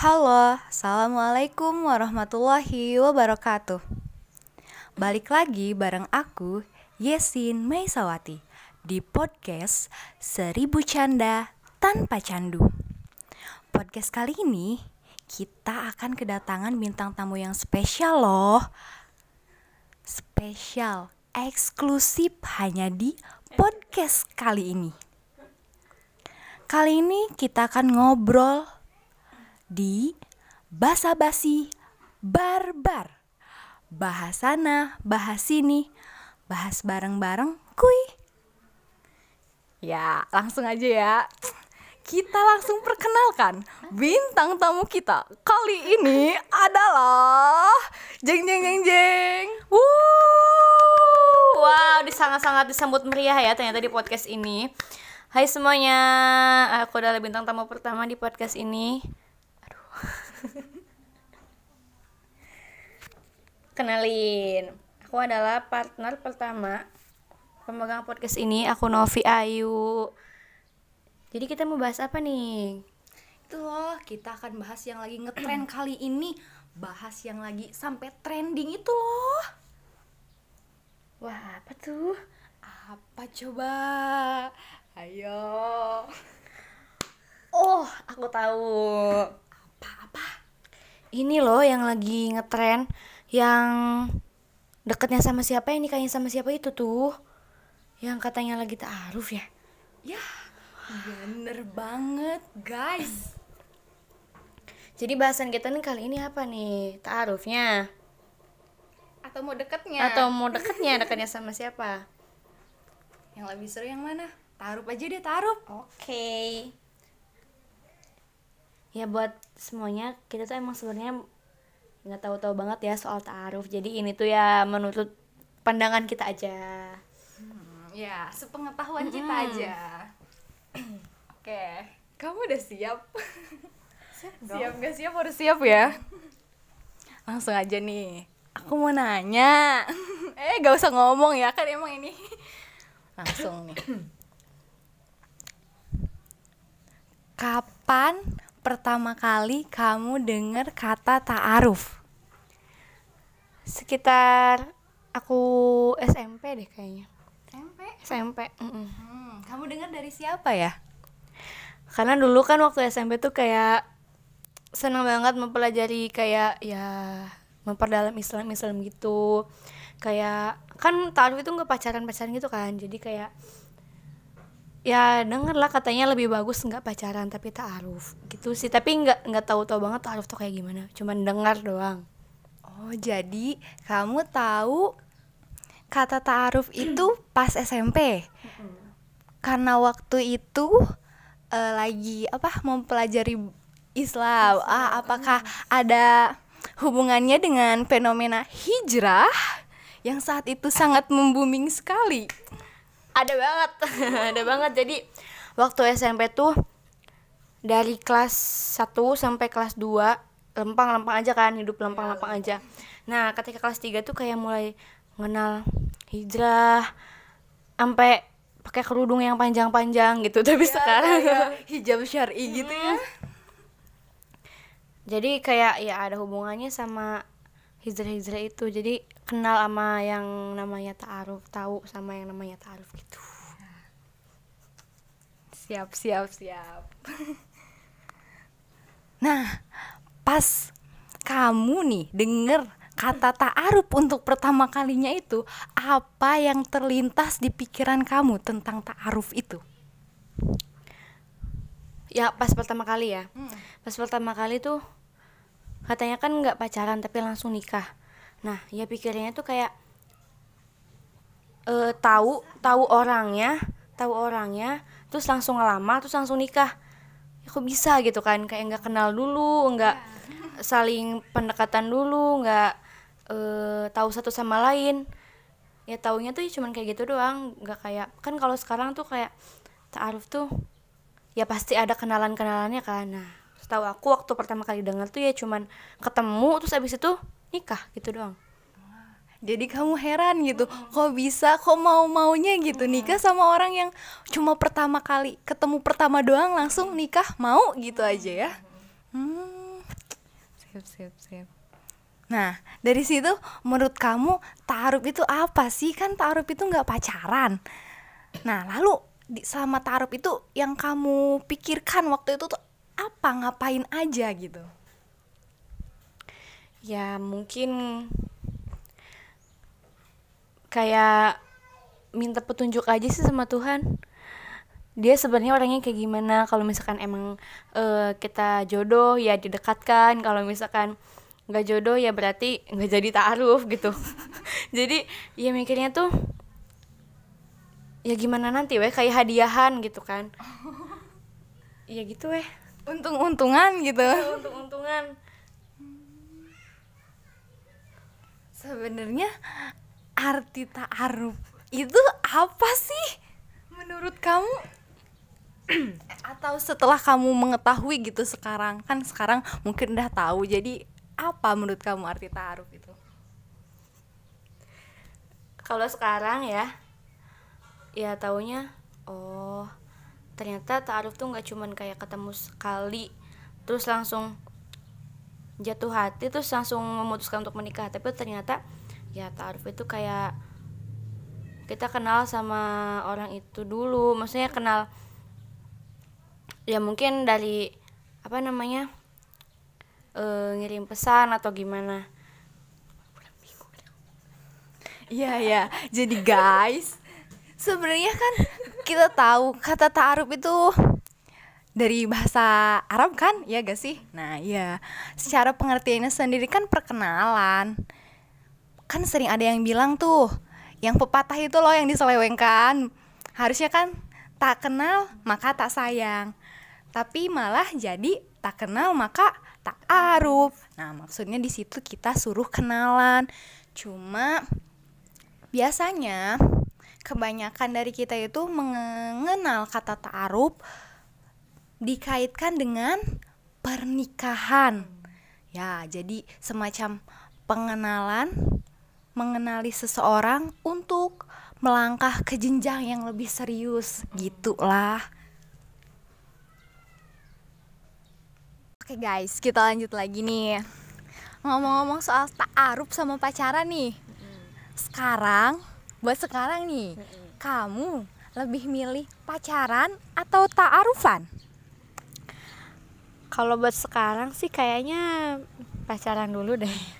Halo, Assalamualaikum warahmatullahi wabarakatuh. Balik lagi bareng aku, Yesin Maisawati Di podcast Seribu Canda Tanpa Candu. Podcast kali ini kita akan kedatangan bintang tamu yang spesial loh. Spesial, eksklusif hanya di podcast kali ini. Kali ini kita akan ngobrol di Basa Basi Barbar. Bahas sana, bahas sini, bahas bareng-bareng kui. Ya, langsung aja ya. Kita langsung perkenalkan bintang tamu kita kali ini adalah jeng jeng jeng jeng. Wuh, wow, sangat-sangat disambut meriah ya ternyata di podcast ini. Hai semuanya, aku adalah bintang tamu pertama di podcast ini. Kenalin, aku adalah partner pertama pemegang podcast ini. Aku Novi Ayu. Jadi kita mau bahas apa nih? Itu loh, kita akan bahas yang lagi ngetren kali ini. Bahas yang lagi sampai trending itu loh. Wah, apa tuh? Apa coba? Ayo. Oh, aku tahu. Ini loh yang lagi ngetren yang deketnya sama siapa yang nikahnya sama siapa itu tuh. Yang katanya lagi taaruf ya. Ya, bener banget, guys. Jadi bahasan kita nih kali ini apa nih? Taarufnya Atau mau deketnya? atau mau deketnya deketnya sama siapa? yang lebih seru yang mana? Taruh aja deh, taruh. Oke. Ya buat semuanya kita tuh emang sebenarnya nggak tahu-tahu banget ya soal taaruf. Jadi ini tuh ya menurut pandangan kita aja. Hmm, ya, sepengetahuan kita aja. Oke, kamu udah siap? siap gak siap harus siap ya. Langsung aja nih. Aku mau nanya. eh, gak usah ngomong ya kan emang ini. Langsung nih. Kapan pertama kali kamu dengar kata ta'aruf? Sekitar aku SMP deh kayaknya. SMP. SMP. mm-mm. Hmm, kamu dengar dari siapa ya? Karena dulu kan waktu SMP tuh kayak senang banget mempelajari kayak ya memperdalam Islam Islam gitu. Kayak kan taaruf itu nggak pacaran pacaran gitu kan. Jadi kayak ya denger lah katanya lebih bagus nggak pacaran tapi taaruf gitu sih. Tapi nggak nggak tahu tahu banget taaruf tuh kayak gimana. Cuman dengar doang. Oh, jadi kamu tahu kata ta'aruf itu pas SMP? Karena waktu itu eh, lagi apa mempelajari Islam. Ah, apakah ada hubungannya dengan fenomena hijrah yang saat itu sangat membooming sekali? ada banget. Ada banget. Jadi waktu SMP tuh dari kelas 1 sampai kelas 2 lempang-lempang aja kan hidup lempang-lempang aja. Nah ketika kelas 3 tuh kayak mulai mengenal hijrah sampai pakai kerudung yang panjang-panjang gitu tapi sekarang hijab syar'i gitu ya. jadi kayak ya ada hubungannya sama hijrah-hijrah itu. Jadi kenal sama yang namanya ta'aruf tahu sama yang namanya ta'aruf gitu. Siap, siap, siap. nah, pas kamu nih denger kata ta'aruf untuk pertama kalinya itu, apa yang terlintas di pikiran kamu tentang ta'aruf itu? ya pas pertama kali ya. Pas pertama kali tuh katanya kan nggak pacaran tapi langsung nikah. Nah ya pikirnya tuh kayak eh tahu tahu orangnya tahu orangnya terus langsung ngelamar terus langsung nikah kok bisa gitu kan kayak nggak kenal dulu nggak saling pendekatan dulu nggak eh tahu satu sama lain. Ya taunya tuh cuman kayak gitu doang nggak kayak kan kalau sekarang tuh kayak taaruf tuh ya pasti ada kenalan kenalannya kan. Nah setahu aku waktu pertama kali dengar tuh ya cuman ketemu terus abis itu nikah gitu doang Jadi kamu heran gitu, kok bisa, kok mau-maunya gitu nikah sama orang yang cuma pertama kali ketemu pertama doang langsung nikah mau gitu aja ya. Hmm, sip sip sip. Nah dari situ menurut kamu taruh itu apa sih? Kan taruh itu nggak pacaran. Nah lalu di selama taruh itu yang kamu pikirkan waktu itu tuh apa? Ngapain aja gitu? Ya mungkin kayak minta petunjuk aja sih sama Tuhan. Dia sebenarnya orangnya kayak gimana? Kalau misalkan emang uh, kita jodoh ya didekatkan. Kalau misalkan nggak jodoh ya berarti nggak jadi taaruf gitu. Jadi ya mikirnya tuh ya gimana nanti weh? Kayak hadiahan gitu kan. Ya gitu weh. Untung-untungan gitu. Ya, untung-untungan. Sebenarnya arti taaruf itu apa sih menurut kamu atau setelah kamu mengetahui gitu sekarang kan sekarang mungkin udah tahu jadi apa menurut kamu arti ta'aruf itu? Kalau sekarang ya, ya taunya, oh ternyata ta'aruf tuh nggak cuman kayak ketemu sekali, terus langsung jatuh hati, terus langsung memutuskan untuk menikah. Tapi ternyata ya ta'aruf itu kayak kita kenal sama orang itu dulu, maksudnya kenal ya mungkin dari apa namanya uh, ngirim pesan atau gimana. Iya ya, jadi guys, sebenarnya kan kita tahu kata ta'aruf itu dari bahasa Arab kan, ya gak sih? Nah iya, secara pengertiannya sendiri kan perkenalan. Kan sering ada yang bilang tuh, yang pepatah itu loh yang diselewengkan. Harusnya kan tak kenal maka tak sayang. Tapi malah jadi tak kenal maka ta'aruf. Nah, maksudnya di situ kita suruh kenalan. Cuma biasanya kebanyakan dari kita itu mengenal kata ta'aruf dikaitkan dengan pernikahan. Ya, jadi semacam pengenalan mengenali seseorang untuk melangkah ke jenjang yang lebih serius gitulah. Oke guys, kita lanjut lagi nih. Ngomong-ngomong soal ta'aruf sama pacaran nih. Sekarang, buat sekarang nih, kamu lebih milih pacaran atau ta'arufan? Kalau buat sekarang sih kayaknya pacaran dulu deh.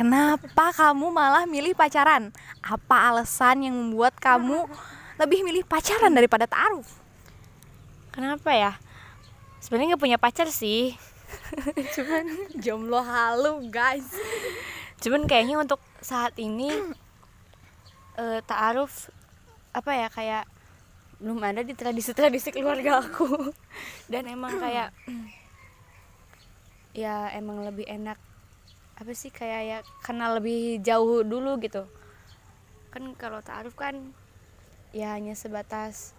Kenapa kamu malah milih pacaran? Apa alasan yang membuat kamu lebih milih pacaran daripada ta'aruf? Kenapa ya? sebenarnya nggak punya pacar sih cuman jomblo halu guys cuman kayaknya untuk saat ini uh, taaruf apa ya kayak belum ada di tradisi-tradisi keluarga aku dan emang kayak ya emang lebih enak apa sih kayak ya kenal lebih jauh dulu gitu. Kan kalau taaruf kan ya hanya sebatas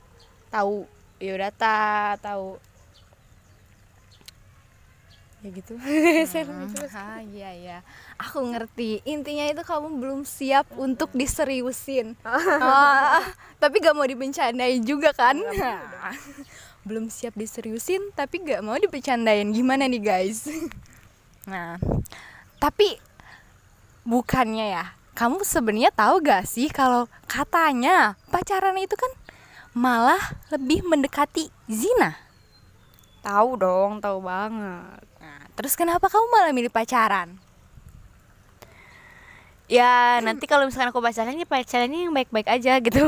tahu biodata tahu ya gitu. Hmm, ah, iya ya aku ngerti. Intinya itu kamu belum siap untuk diseriusin. Ah, tapi gak mau dibencandain juga kan? Belum siap diseriusin tapi gak mau dibencandain gimana nih guys? Nah tapi bukannya ya kamu sebenarnya tahu gak sih kalau katanya pacaran itu kan malah lebih mendekati zina tahu dong tahu banget Terus kenapa kamu malah milih pacaran? Ya nanti kalau misalkan aku pacaran ya pacarannya yang baik-baik aja gitu.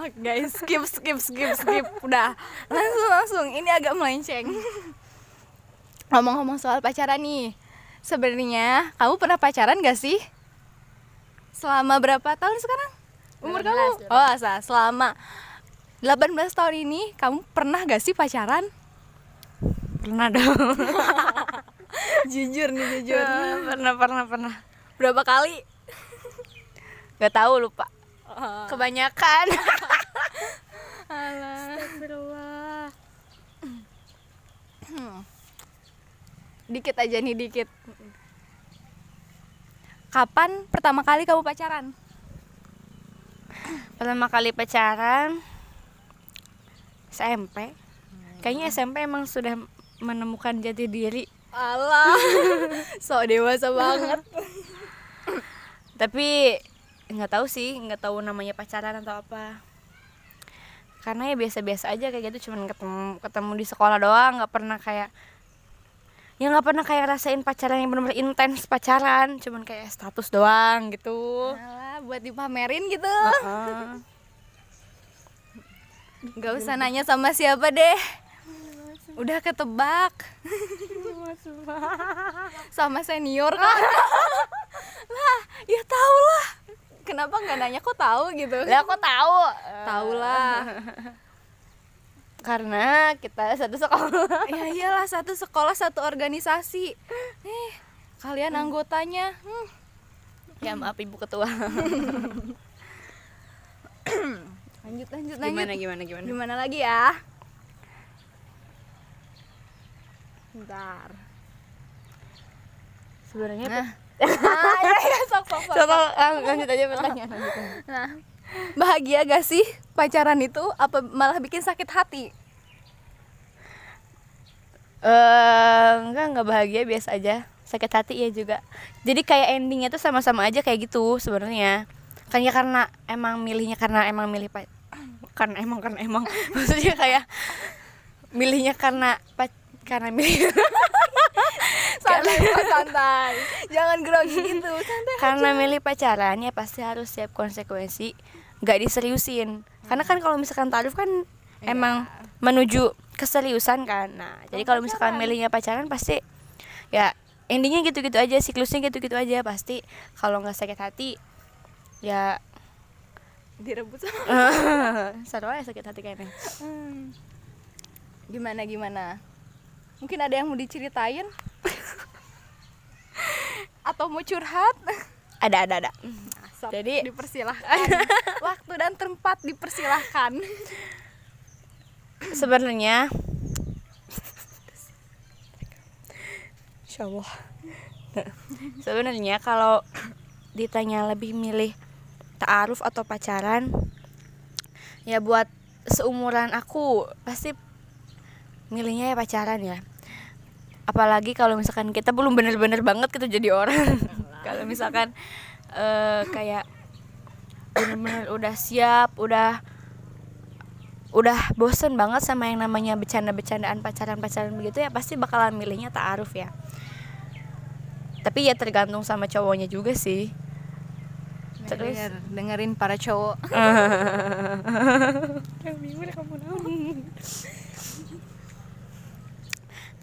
oh, guys, skip skip skip skip udah langsung langsung ini agak melenceng. Ngomong-ngomong soal pacaran nih, sebenarnya kamu pernah pacaran gak sih? Selama berapa tahun sekarang? Umur 12, kamu? 12. Oh, asa, selama 18 tahun ini kamu pernah gak sih pacaran? pernah dong jujur nih jujur uh, pernah pernah pernah berapa kali nggak tahu lupa uh. kebanyakan dikit aja nih dikit. Kapan pertama kali kamu pacaran? Pertama kali pacaran SMP kayaknya SMP emang sudah menemukan jati diri. Alah. So dewasa banget. Tapi nggak tahu sih nggak tahu namanya pacaran atau apa. Karena ya biasa-biasa aja kayak gitu cuman ketemu ketemu di sekolah doang nggak pernah kayak ya nggak pernah kayak rasain pacaran yang benar-benar intens pacaran cuman kayak status doang gitu. Alah buat dipamerin gitu. Nggak usah nanya sama siapa deh. Udah ketebak. Sama senior kan lah ya tau lah. Kenapa nggak nanya? Kok tahu gitu? Lah kok tahu tahu lah karena kita satu sekolah. Ya iyalah satu sekolah satu organisasi. Eh kalian anggotanya hmm. ya maaf ibu ketua. Lanjut lanjut lanjut. Gimana gimana gimana? Gimana lagi ya? Bentar. Sebenarnya nah. ah, ya, ya, sok sok sok, Coba sok. lang- lanjut aja pertanyaan lanjut. Nah bahagia gak sih pacaran itu? Apa malah bikin sakit hati? Eh, enggak enggak bahagia biasa aja. Sakit hati ya juga. Jadi kayak endingnya tuh sama-sama aja kayak gitu sebenarnya. Kan ya karena emang milihnya karena emang milih pa- karena emang karena emang. Maksudnya kayak milihnya karena pa- karena milih. Santai santai. Jangan grogi gitu santai karena milih pacaran ya pasti harus siap konsekuensi nggak diseriusin. Karena kan kalau misalkan taruh kan emang menuju keseriusan kan. Nah jadi kalau misalkan milihnya pacaran pasti ya endingnya gitu-gitu aja siklusnya gitu-gitu aja. Pasti kalau nggak sakit hati ya direbut sama seru aja sakit hati kayaknya. Hmm. gimana gimana? Mungkin ada yang mau diceritain? Atau mau curhat? Ada ada ada Jadi- dipersilahkan. Waktu dan tempat dipersilahkan. Sebenarnya Insya Allah. sebenarnya kalau ditanya lebih milih ta'aruf atau pacaran ya buat seumuran aku pasti milihnya ya pacaran ya. Apalagi kalau misalkan kita belum bener-bener banget gitu jadi orang. Kalau misalkan eh, kayak bener-bener udah siap udah udah bosen banget sama yang namanya bercanda-bercandaan pacaran-pacaran begitu ya pasti bakalan milihnya ta'aruf ya. Tapi ya tergantung sama cowoknya juga sih. Terus? Denger, dengerin para cowok.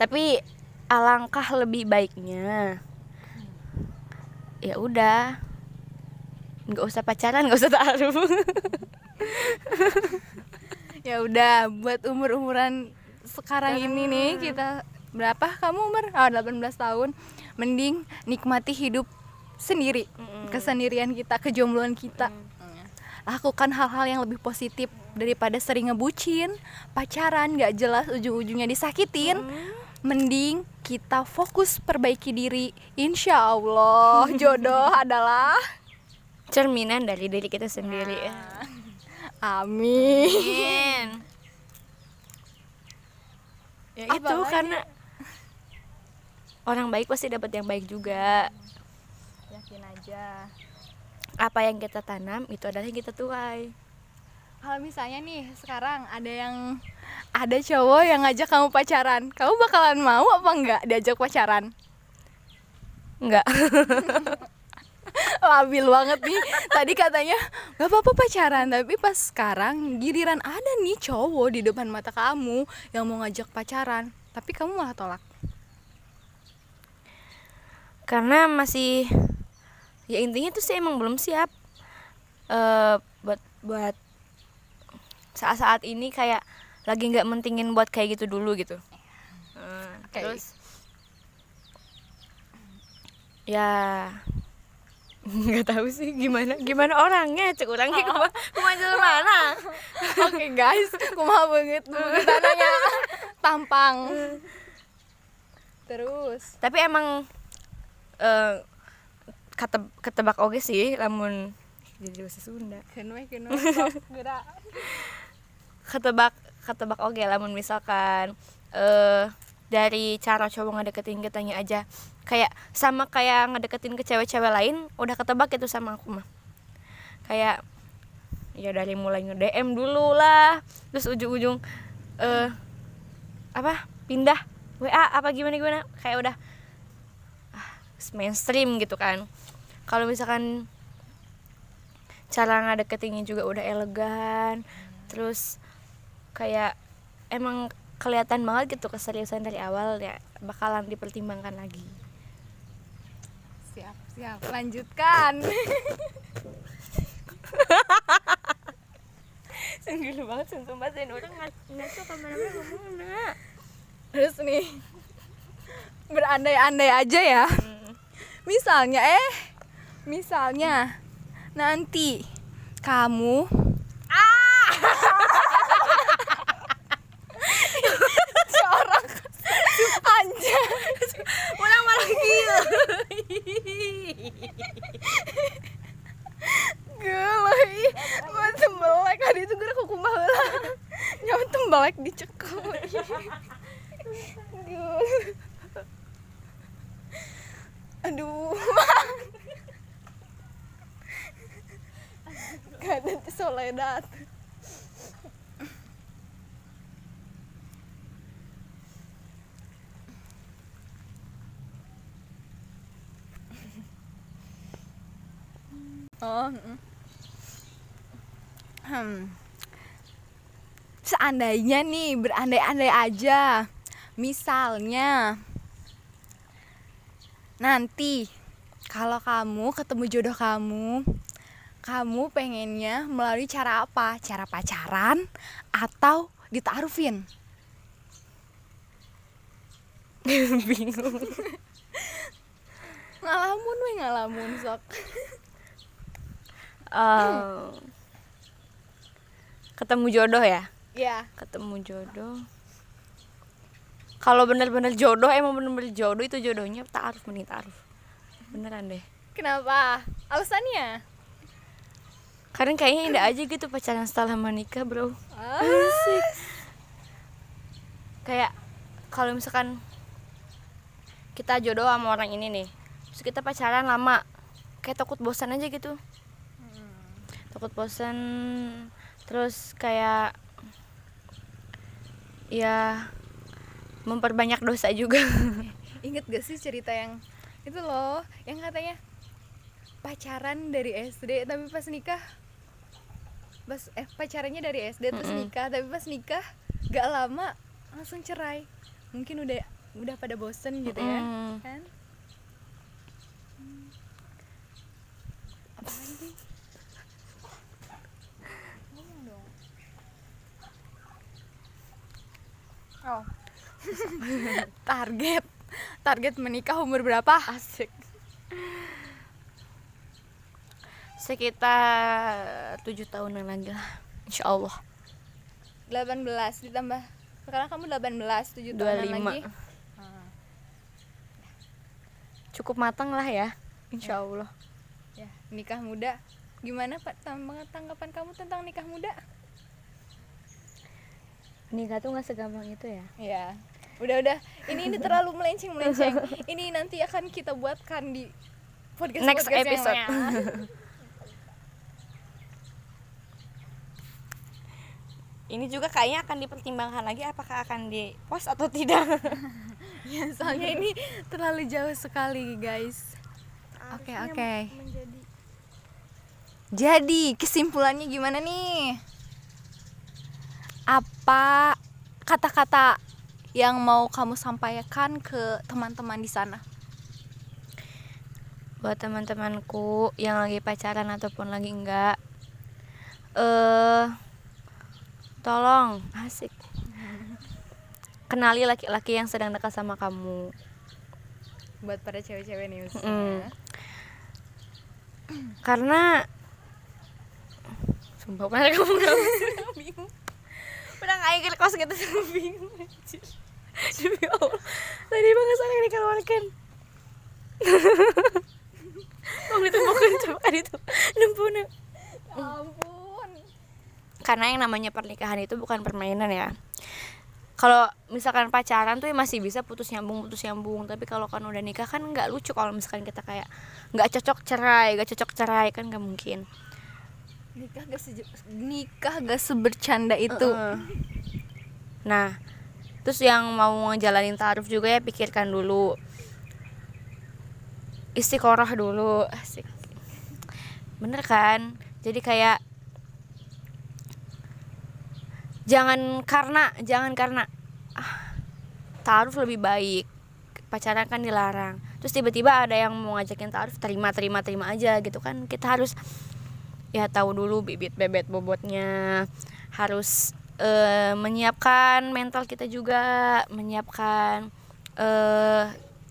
Tapi alangkah lebih baiknya ya udah nggak usah pacaran nggak usah ta'aruf ya udah buat umur umuran sekarang ini nih kita berapa kamu umur oh 18 tahun. Mending nikmati hidup sendiri kesendirian kita kejombloan kita. Lakukan hal-hal yang lebih positif daripada sering ngebucin pacaran nggak jelas ujung-ujungnya disakitin. Mending kita fokus perbaiki diri. Insya Allah jodoh adalah cerminan dari diri kita sendiri. Amin. Ya Apa itu lagi? karena orang baik pasti dapat yang baik juga. Yakin aja. Apa yang kita tanam itu adalah yang kita tuai. Kalau misalnya nih sekarang ada yang ada cowok yang ngajak kamu pacaran. Kamu bakalan mau apa enggak diajak pacaran? Enggak labil banget nih. Tadi katanya nggak apa-apa pacaran tapi pas sekarang giliran ada nih cowok di depan mata kamu yang mau ngajak pacaran tapi kamu malah tolak. Karena masih ya intinya tuh sih emang belum siap. Eh buat buat saat-saat ini kayak lagi nggak mentingin buat kayak gitu dulu gitu. Eh, Oke. terus ya nggak tahu sih gimana gimana orangnya cek orangnya ke mana ke mana mana. Oke guys kumaha banget. Tananya tampang. Terus. Tapi emang eh kate ketebak oke sih lamun jadi bahasa Sunda. Kenwe kenwe gerak. Ketebak ketebak oke lamun misalkan eh dari cara cowok ngedeketin kitanya aja kayak sama kayak ngedeketin ke cewek-cewek lain udah ketebak itu sama aku mah. Kayak ya dari mulai nge DM dulu lah. Terus ujung-ujung eh apa pindah WA apa gimana gimana. Kayak udah ah, mainstream gitu kan. Kalau misalkan cara ngedeketinnya juga udah elegan terus kayak emang kelihatan banget gitu keseriusan dari awal ya bakalan dipertimbangkan lagi siap siap. Lanjutkan. Senggil banget sumpah dan orang nggak suka ke mana-mana ngomong terus nih berandai-andai aja ya. Misalnya eh misalnya nanti kamu aduh ada soledad oh mm. hmm. seandainya nih berandai-andai aja misalnya nanti kalau kamu ketemu jodoh kamu kamu pengennya melalui cara apa? Cara pacaran atau ditaarufin? Bingung. Ngalamun we ngalamun sok. Eh, ketemu jodoh ya? Ya ketemu jodoh kalau bener-bener jodoh emang bener-bener jodoh itu jodohnya taaruf mending taaruf. Beneran deh. Kenapa? Alasannya? Karena kayaknya indah aja gitu pacaran setelah menikah bro. Ah, Asik. kayak kalau misalkan kita jodoh sama orang ini nih terus kita pacaran lama kayak takut bosan aja gitu. Takut bosan terus kayak ya memperbanyak dosa juga inget gak sih cerita yang itu loh yang katanya pacaran dari SD tapi pas nikah pas eh pacarannya dari SD terus Mm-mm. nikah tapi pas nikah gak lama langsung cerai mungkin udah udah pada bosen gitu ya Mm-mm. kan Hmm. apa lagi ngomong dong oh target. Target menikah umur berapa? Asik. Sekitar tujuh tahunan lagi lah insya Allah 18 ditambah. Sekarang kamu 18 7 tahunan 25 lagi cukup matang lah ya insya Allah ya. Nikah muda. Gimana pak tang- tanggapan kamu tentang nikah muda? Nikah tuh nggak segampang itu ya? Ya udah udah. Ini ini terlalu melenceng melenceng ini nanti akan kita buatkan di podcast Next podcast episode. yang ini juga kayaknya akan dipertimbangkan lagi apakah akan di post atau tidak. Ya soalnya ini terlalu jauh sekali guys. Oke oke. jadi kesimpulannya gimana nih? Apa kata-kata yang mau kamu sampaikan ke teman-teman di sana? Buat teman-temanku yang lagi pacaran ataupun lagi enggak eh tolong asik. Kenali laki-laki yang sedang dekat sama kamu. Buat para cewek-cewek nih Mm. karena sumpah mana kamu bingung. Nggak ingin kos gitu bingung demi allah. Tadi banget saya dikeluarkan. Mau ditemukan coba itu nempuna. Ampun. Karena yang namanya pernikahan itu bukan permainan ya. Kalau misalkan pacaran tuh ya masih bisa putus nyambung putus nyambung. Tapi kalau kan udah nikah kan nggak lucu kalau misalkan kita kayak nggak cocok cerai nggak cocok cerai kan nggak mungkin. Nikah gak seje- nikah gak sebercanda itu. Heeh. nah terus yang mau ngejalanin taaruf juga ya pikirkan dulu. Istiqoroh dulu bener kan? Jadi kayak jangan karena jangan karena ah, taaruf lebih baik. Pacaran kan dilarang. Terus tiba-tiba ada yang mau ngajakin taaruf terima terima terima aja gitu kan. Kita harus ya tahu dulu bibit bebet bobotnya. Harus eh, menyiapkan mental kita juga menyiapkan eh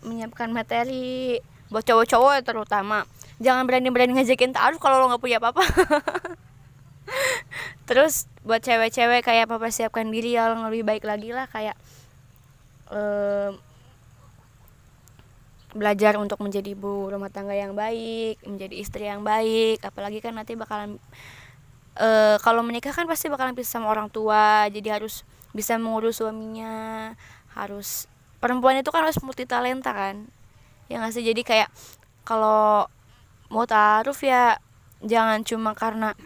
menyiapkan materi buat cowok-cowok terutama. Jangan berani-berani ngajakin taaruf kalau lo nggak punya apa-apa. Terus buat cewek-cewek kayak mempersiapkan diri yang lebih baik lagi lah kayak eh, belajar untuk menjadi ibu rumah tangga yang baik menjadi istri yang baik. Apalagi kan nanti bakalan eh, kalau menikah kan pasti bakalan pisah sama orang tua jadi harus bisa mengurus suaminya harus perempuan itu kan harus multi talenta kan ya nggak sih? Jadi kayak kalau mau taaruf ya jangan cuma karena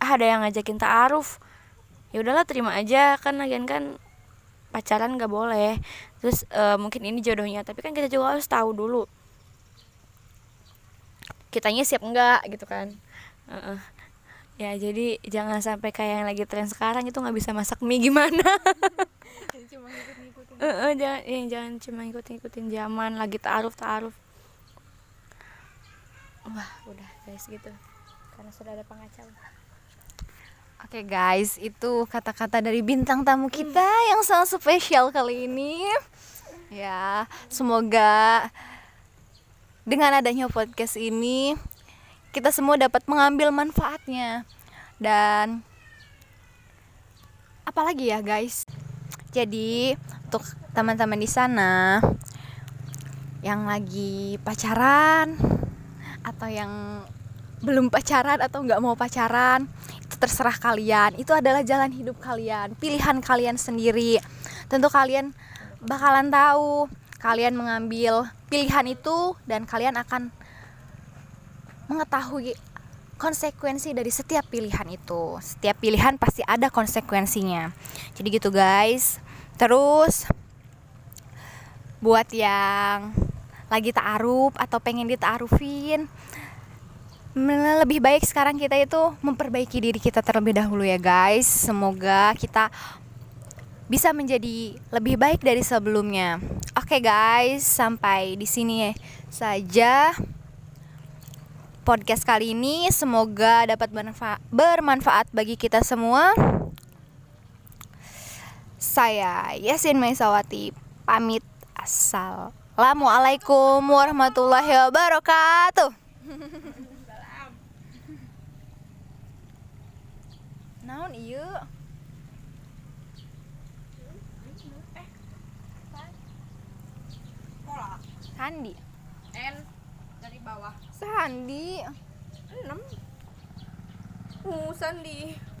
ah, ada yang ngajakin taaruf. Ya udahlah terima aja. Kan lagian kan pacaran nggak boleh. Terus eh, mungkin ini jodohnya tapi kan kita juga harus tahu dulu kitanya siap enggak gitu kan Heeh. ya jadi jangan sampai kayak yang lagi tren sekarang itu nggak bisa masak mie gimana? Cuma ngikut-ngikutin. Heeh, jangan ya, jangan cuma ngikutin-ngikutin zaman lagi taaruf taaruf wah udah guys gitu. Karena sudah ada pengacara. Oke guys, itu kata-kata dari bintang tamu kita yang sangat spesial kali ini. Ya, semoga dengan adanya podcast ini kita semua dapat mengambil manfaatnya. Dan apalagi ya guys. Jadi, untuk teman-teman di sana yang lagi pacaran atau yang belum pacaran atau nggak mau pacaran itu terserah kalian itu adalah jalan hidup kalian pilihan kalian sendiri tentu kalian bakalan tahu kalian mengambil pilihan itu dan kalian akan mengetahui konsekuensi dari setiap pilihan itu. Setiap pilihan pasti ada konsekuensinya. Jadi gitu guys. Terus buat yang lagi ta'aruf atau pengen ditaarufin lebih baik sekarang kita itu memperbaiki diri kita terlebih dahulu ya guys. Semoga kita bisa menjadi lebih baik dari sebelumnya. Oke guys sampai di sini saja podcast kali ini. Semoga dapat bermanfa- bermanfaat bagi kita semua. Saya Yasin Maisawati pamit. Assalamualaikum warahmatullahi wabarakatuh. Naon iya Sandi. N dari bawah Sandi enam uh Sandi